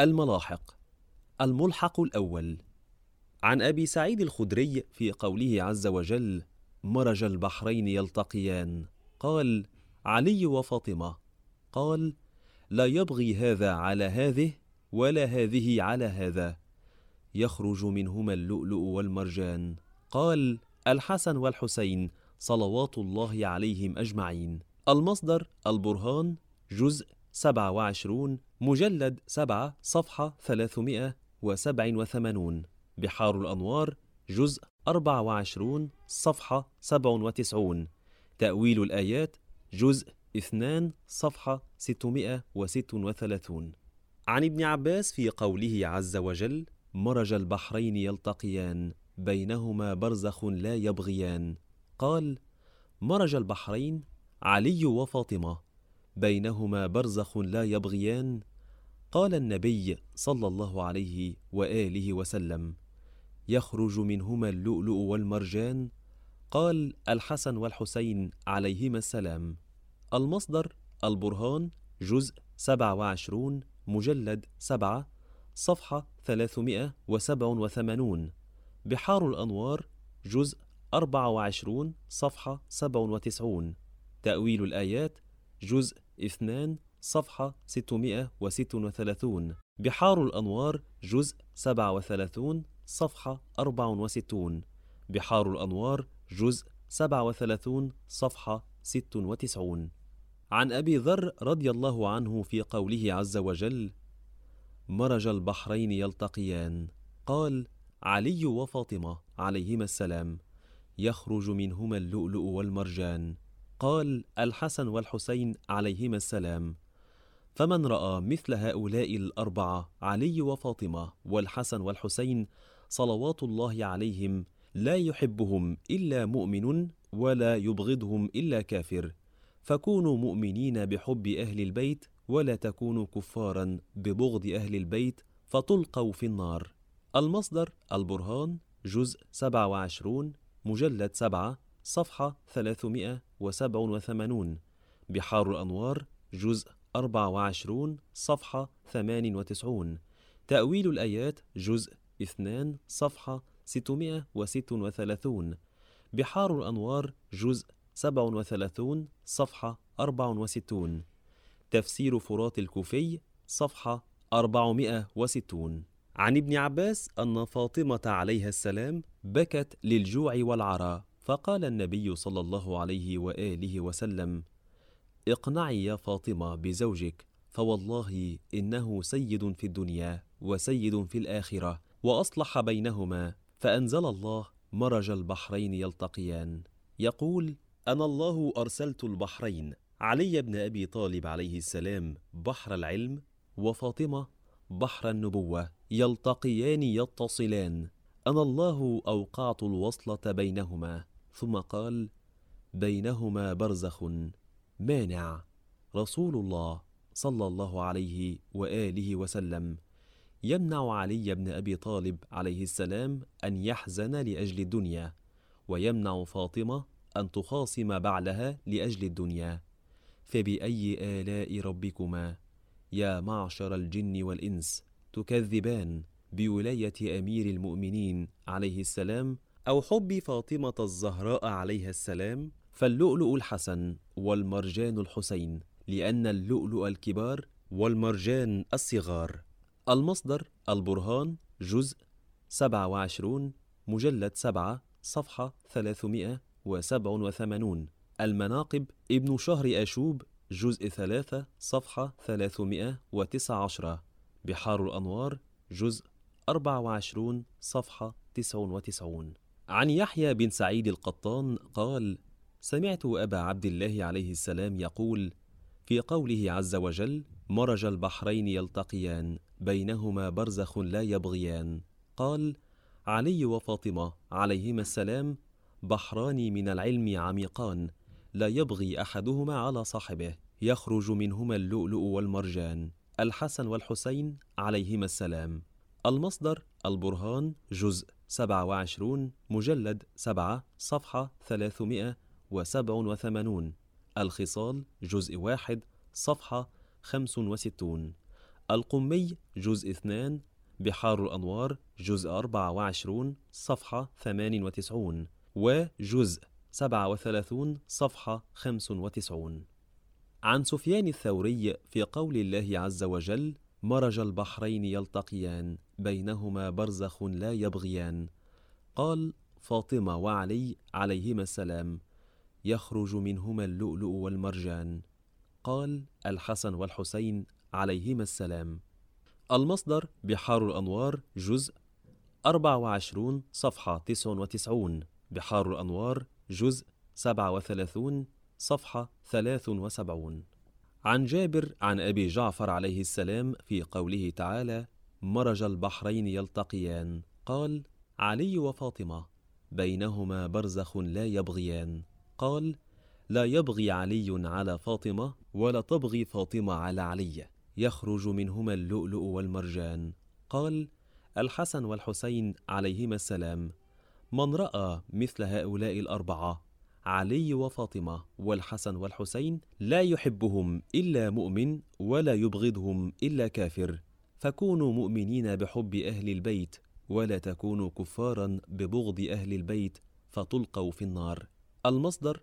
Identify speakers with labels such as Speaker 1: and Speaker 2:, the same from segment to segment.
Speaker 1: الملاحق الملحق الأول. عن أبي سعيد الخدري في قوله عز وجل مرج البحرين يلتقيان قال علي وفاطمة قال لا يبغي هذا على هذه ولا هذه على هذا. يخرج منهما اللؤلؤ والمرجان قال الحسن والحسين صلوات الله عليهم أجمعين المصدر البرهان جزء 27 مجلد 7 صفحة 387 بحار الأنوار جزء 24 صفحة 97 تأويل الآيات جزء 2 صفحة 636 عن ابن عباس في قوله عز وجل مرج البحرين يلتقيان بينهما برزخ لا يبغيان قال مرج البحرين علي وفاطمة بينهما برزخ لا يبغيان قال النبي صلى الله عليه وآله وسلم يخرج منهما اللؤلؤ والمرجان. قال الحسن والحسين عليهما السلام. المصدر البرهان جزء 27 مجلد 7 صفحة 387 بحار الأنوار جزء 24 صفحة 97 تأويل الآيات جزء 2 صفحة 636 بحار الأنوار جزء 37 صفحة 64 بحار الأنوار جزء 37 صفحة 96 عن أبي ذر رضي الله عنه في قوله عز وجل مرج البحرين يلتقيان قال علي وفاطمة عليهما السلام يخرج منهما اللؤلؤ والمرجان قال الحسن والحسين عليهما السلام. فمن رأى مثل هؤلاء الأربعة علي وفاطمة والحسن والحسين صلوات الله عليهم لا يحبهم إلا مؤمن ولا يبغضهم إلا كافر. فكونوا مؤمنين بحب أهل البيت ولا تكونوا كفارا ببغض أهل البيت فتلقوا في النار. المصدر البرهان جزء 27 مجلد 7 صفحة 387 بحار الأنوار جزء 24 صفحة 98 تأويل الآيات جزء 2 صفحة 636 بحار الأنوار جزء 37 صفحة 64 تفسير فرات الكوفي صفحة 460 عن ابن عباس أن فاطمة عليها السلام بكت للجوع والعرى فقال النبي صلى الله عليه وآله وسلم اقنعي يا فاطمة بزوجك فوالله إنه سيد في الدنيا وسيد في الآخرة وأصلح بينهما فأنزل الله مرج البحرين يلتقيان. يقول أنا الله أرسلت البحرين علي بن أبي طالب عليه السلام بحر العلم وفاطمة بحر النبوة يلتقيان يتصلان. أنا الله أوقعت الوصلة بينهما ثم قال بينهما برزخ مانع. رسول الله صلى الله عليه وآله وسلم يمنع علي بن أبي طالب عليه السلام أن يحزن لأجل الدنيا ويمنع فاطمة أن تخاصم بعلها لأجل الدنيا. فبأي آلاء ربكما يا معشر الجن والإنس تكذبان؟ بولاية أمير المؤمنين عليه السلام أو حب فاطمة الزهراء عليها السلام فاللؤلؤ الحسن والمرجان الحسين لأن اللؤلؤ الكبار والمرجان الصغار. المصدر البرهان جزء 27 مجلد 7 صفحة 387 المناقب ابن شهر أشوب جزء 3 صفحة 319 بحار الأنوار جزء 24 صفحة 99 عن يحيى بن سعيد القطان قال سمعت أبا عبد الله عليه السلام يقول في قوله عز وجل مرج البحرين يلتقيان بينهما برزخ لا يبغيان. قال علي وفاطمة عليهما السلام بحران من العلم عميقان لا يبغي أحدهما على صاحبه يخرج منهما اللؤلؤ والمرجان. الحسن والحسين عليهما السلام. المصدر البرهان جزء 27 مجلد 7 صفحة 387 الخصال جزء 1 صفحة 65 القمي جزء 2 بحار الأنوار جزء 24 صفحة 98 وجزء 37 صفحة 95 عن سفيان الثوري في قول الله عز وجل مرج البحرين يلتقيان بينهما برزخ لا يبغيان. قال فاطمة وعلي عليهما السلام يخرج منهما اللؤلؤ والمرجان. قال الحسن والحسين عليهما السلام. المصدر بحار الأنوار جزء 24 صفحة 99 بحار الأنوار جزء 37 صفحة 73 عن جابر عن أبي جعفر عليه السلام في قوله تعالى مرج البحرين يلتقيان قال علي وفاطمة بينهما برزخ لا يبغيان قال لا يبغي علي على فاطمة ولا تبغي فاطمة على علي يخرج منهما اللؤلؤ والمرجان قال الحسن والحسين عليهما السلام من رأى مثل هؤلاء الأربعة علي وفاطمة والحسن والحسين لا يحبهم إلا مؤمن ولا يبغضهم إلا كافر. فكونوا مؤمنين بحب أهل البيت ولا تكونوا كفارا ببغض أهل البيت فتلقوا في النار. المصدر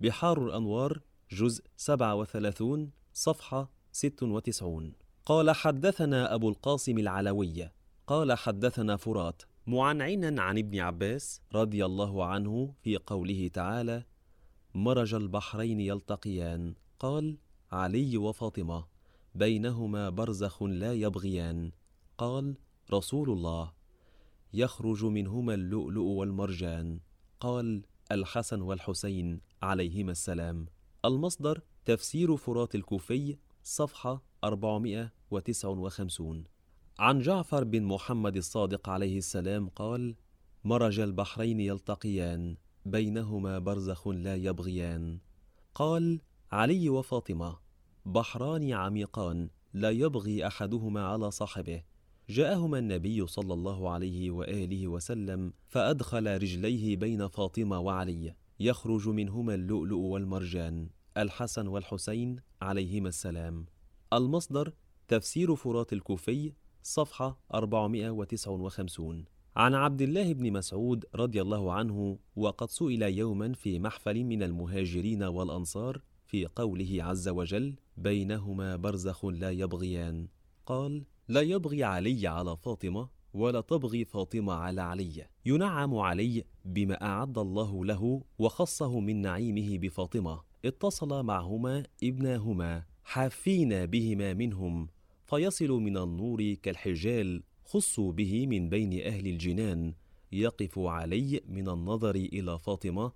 Speaker 1: بحار الأنوار جزء 37 صفحة 96 قال حدثنا أبو القاسم العلوي. قال حدثنا فرات. معنعنا عن ابن عباس رضي الله عنه في قوله تعالى مرج البحرين يلتقيان قال علي وفاطمة بينهما برزخ لا يبغيان قال رسول الله يخرج منهما اللؤلؤ والمرجان قال الحسن والحسين عليهما السلام المصدر تفسير فرات الكوفي صفحة 459 عن جعفر بن محمد الصادق عليه السلام قال مرج البحرين يلتقيان بينهما برزخ لا يبغيان. قال علي وفاطمة بحران عميقان لا يبغي أحدهما على صاحبه. جاءهما النبي صلى الله عليه وآله وسلم فأدخل رجليه بين فاطمة وعلي يخرج منهما اللؤلؤ والمرجان الحسن والحسين عليهما السلام. المصدر تفسير فرات الكوفي صفحة 459 عن عبد الله بن مسعود رضي الله عنه وقد سئل يوما في محفل من المهاجرين والأنصار في قوله عز وجل بينهما برزخ لا يبغيان قال لا يبغي علي على فاطمة ولا تبغي فاطمة على علي ينعم علي بما أعد الله له وخصه من نعيمه بفاطمة. اتصل معهما ابناهما حافين بهما منهم. فيصل من النور كالحجال خصوا به من بين أهل الجنان يقف علي من النظر إلى فاطمة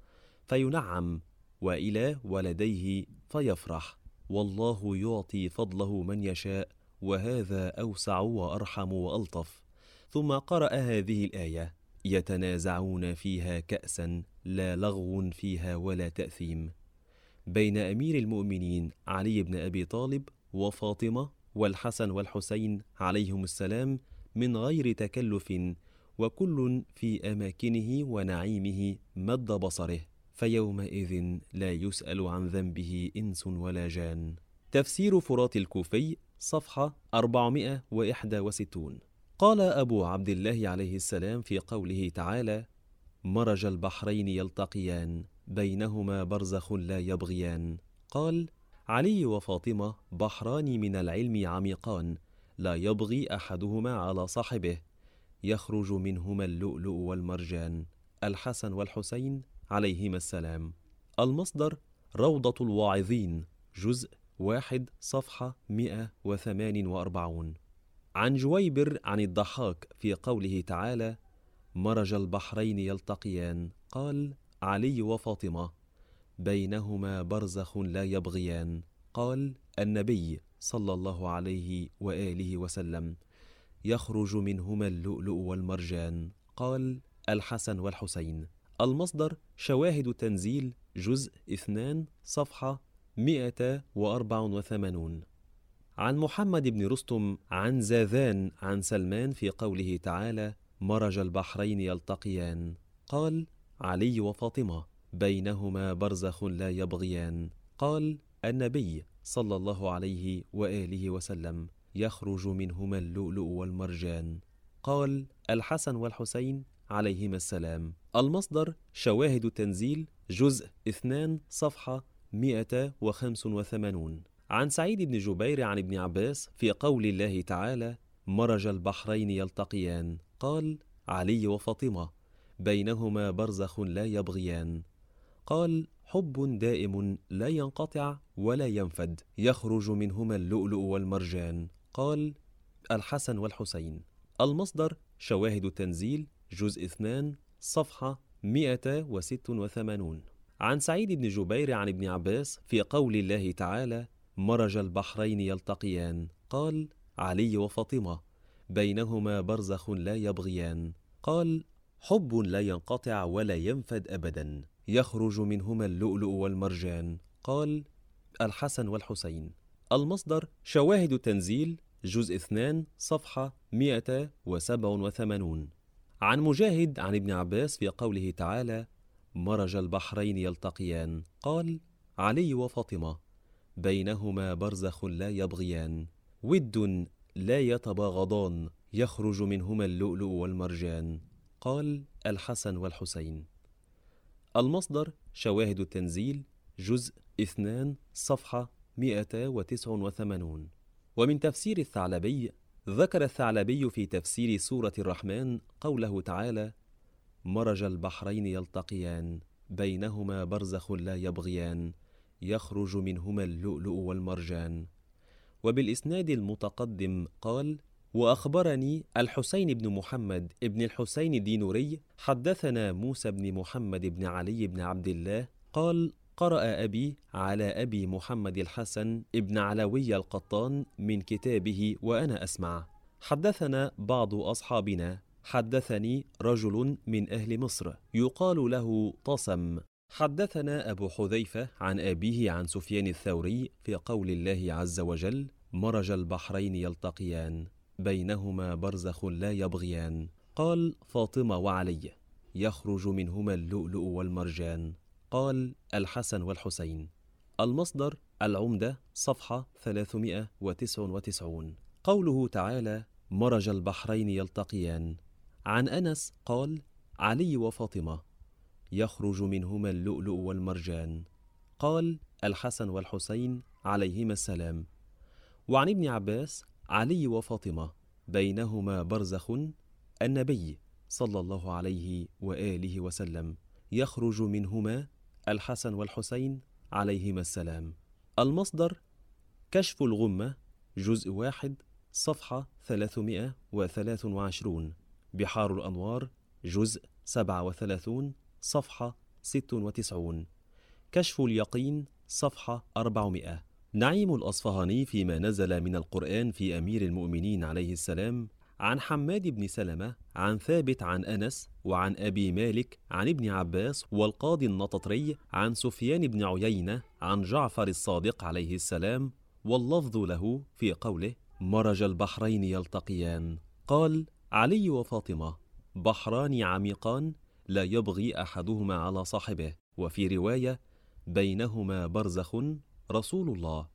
Speaker 1: فينعم وإلى ولديه فيفرح. والله يعطي فضله من يشاء وهذا أوسع وأرحم وألطف. ثم قرأ هذه الآية يتنازعون فيها كأسا لا لغو فيها ولا تأثيم. بين أمير المؤمنين علي بن أبي طالب وفاطمة والحسن والحسين عليهم السلام من غير تكلف وكل في أماكنه ونعيمه مد بصره فيومئذ لا يسأل عن ذنبه إنس ولا جان. تفسير فرات الكوفي صفحة 461 قال أبو عبد الله عليه السلام في قوله تعالى مرج البحرين يلتقيان بينهما برزخ لا يبغيان قال علي وفاطمة بحران من العلم عميقان لا يبغي أحدهما على صاحبه. يخرج منهما اللؤلؤ والمرجان الحسن والحسين عليهما السلام. المصدر روضة الواعظين جزء واحد صفحة 148 عن جويبر عن الضحاك في قوله تعالى مرج البحرين يلتقيان قال علي وفاطمة بينهما برزخ لا يبغيان. قال النبي صلى الله عليه وآله وسلم يخرج منهما اللؤلؤ والمرجان. قال الحسن والحسين المصدر شواهد تنزيل جزء اثنان صفحة 184 عن محمد بن رستم عن زاذان عن سلمان في قوله تعالى مرج البحرين يلتقيان. قال علي وفاطمة بينهما برزخ لا يبغيان. قال النبي صلى الله عليه وآله وسلم يخرج منهما اللؤلؤ والمرجان. قال الحسن والحسين عليهما السلام. المصدر شواهد التنزيل جزء 2 صفحة 185 عن سعيد بن جبير عن ابن عباس في قول الله تعالى مرج البحرين يلتقيان. قال علي وفاطمة بينهما برزخ لا يبغيان. قال حب دائم لا ينقطع ولا ينفد يخرج منهما اللؤلؤ والمرجان. قال الحسن والحسين. المصدر شواهد التنزيل جزء 2 صفحة 186 عن سعيد بن جبير عن ابن عباس في قول الله تعالى مرج البحرين يلتقيان. قال علي وفاطمة بينهما برزخ لا يبغيان. قال حب لا ينقطع ولا ينفد أبدا. يخرج منهما اللؤلؤ والمرجان. قال الحسن والحسين. المصدر شواهد التنزيل جزء 2 صفحة 187 عن مجاهد عن ابن عباس في قوله تعالى مرج البحرين يلتقيان. قال علي وفاطمة. بينهما برزخ لا يبغيان. ود لا يتباغضان. يخرج منهما اللؤلؤ والمرجان. قال الحسن والحسين. المصدر شواهد التنزيل جزء 2 صفحة 189 ومن تفسير الثعلبي ذكر الثعلبي في تفسير سورة الرحمن قوله تعالى مرج البحرين يلتقيان بينهما برزخ لا يبغيان يخرج منهما اللؤلؤ والمرجان وبالإسناد المتقدم قال وأخبرني الحسين بن محمد ابن الحسين الدينوري حدثنا موسى بن محمد بن علي بن عبد الله قال قرأ أبي على أبي محمد الحسن ابن علوي القطان من كتابه وأنا أسمع. حدثنا بعض أصحابنا. حدثني رجل من أهل مصر يقال له طسم. حدثنا أبو حذيفة عن أبيه عن سفيان الثوري في قول الله عز وجل مرج البحرين يلتقيان بينهما برزخ لا يبغيان. قال فاطمة وعلي يخرج منهما اللؤلؤ والمرجان. قال الحسن والحسين. المصدر العمدة صفحة 399 قوله تعالى مرج البحرين يلتقيان عن أنس قال علي وفاطمة يخرج منهما اللؤلؤ والمرجان. قال الحسن والحسين عليهما السلام. وعن ابن عباس علي وفاطمة بينهما برزخ النبي صلى الله عليه وآله وسلم يخرج منهما الحسن والحسين عليهما السلام. المصدر كشف الغمة جزء واحد صفحة 323 بحار الأنوار جزء 37 صفحة 96 كشف اليقين صفحة 400 نعيم الأصفهاني فيما نزل من القرآن في أمير المؤمنين عليه السلام عن حماد بن سلمة عن ثابت عن أنس وعن أبي مالك عن ابن عباس والقاضي النططري عن سفيان بن عيينة عن جعفر الصادق عليه السلام واللفظ له في قوله مرج البحرين يلتقيان قال علي وفاطمة بحران عميقان لا يبغي أحدهما على صاحبه وفي رواية بينهما برزخ رسول الله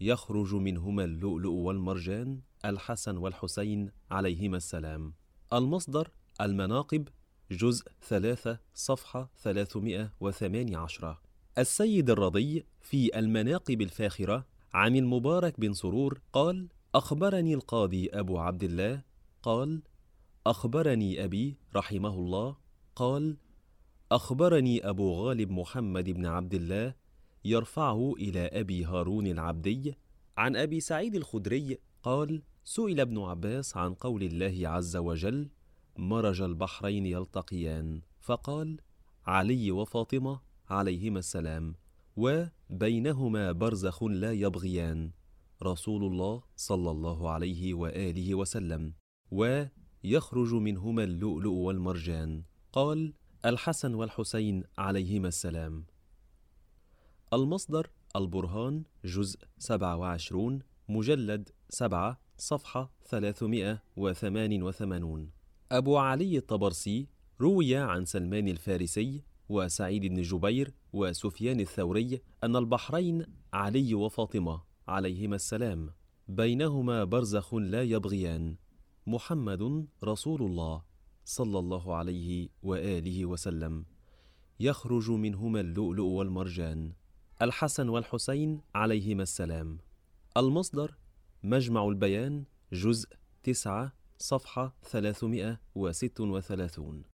Speaker 1: يخرج منهما اللؤلؤ والمرجان الحسن والحسين عليهما السلام. المصدر المناقب جزء ثلاثة صفحة 318 السيد الرضي في المناقب الفاخرة عن المبارك بن سرور قال أخبرني القاضي أبو عبد الله. قال أخبرني أبي رحمه الله. قال أخبرني أبو غالب محمد بن عبد الله يرفعه إلى أبي هارون العبدي عن أبي سعيد الخدري قال سئل ابن عباس عن قول الله عز وجل مرج البحرين يلتقيان. فقال علي وفاطمة عليهما السلام وبينهما برزخ لا يبغيان. رسول الله صلى الله عليه وآله وسلم ويخرج منهما اللؤلؤ والمرجان. قال الحسن والحسين عليهما السلام. المصدر البرهان جزء 27 مجلد 7 صفحة 388 أبو علي الطبرسي روي عن سلمان الفارسي وسعيد بن جبير وسفيان الثوري أن البحرين علي وفاطمة عليهما السلام بينهما برزخ لا يبغيان. محمد رسول الله صلى الله عليه وآله وسلم. يخرج منهما اللؤلؤ والمرجان. الحسن والحسين عليهما السلام. المصدر مجمع البيان جزء تسعة صفحة ثلاثمائة وست وثلاثون.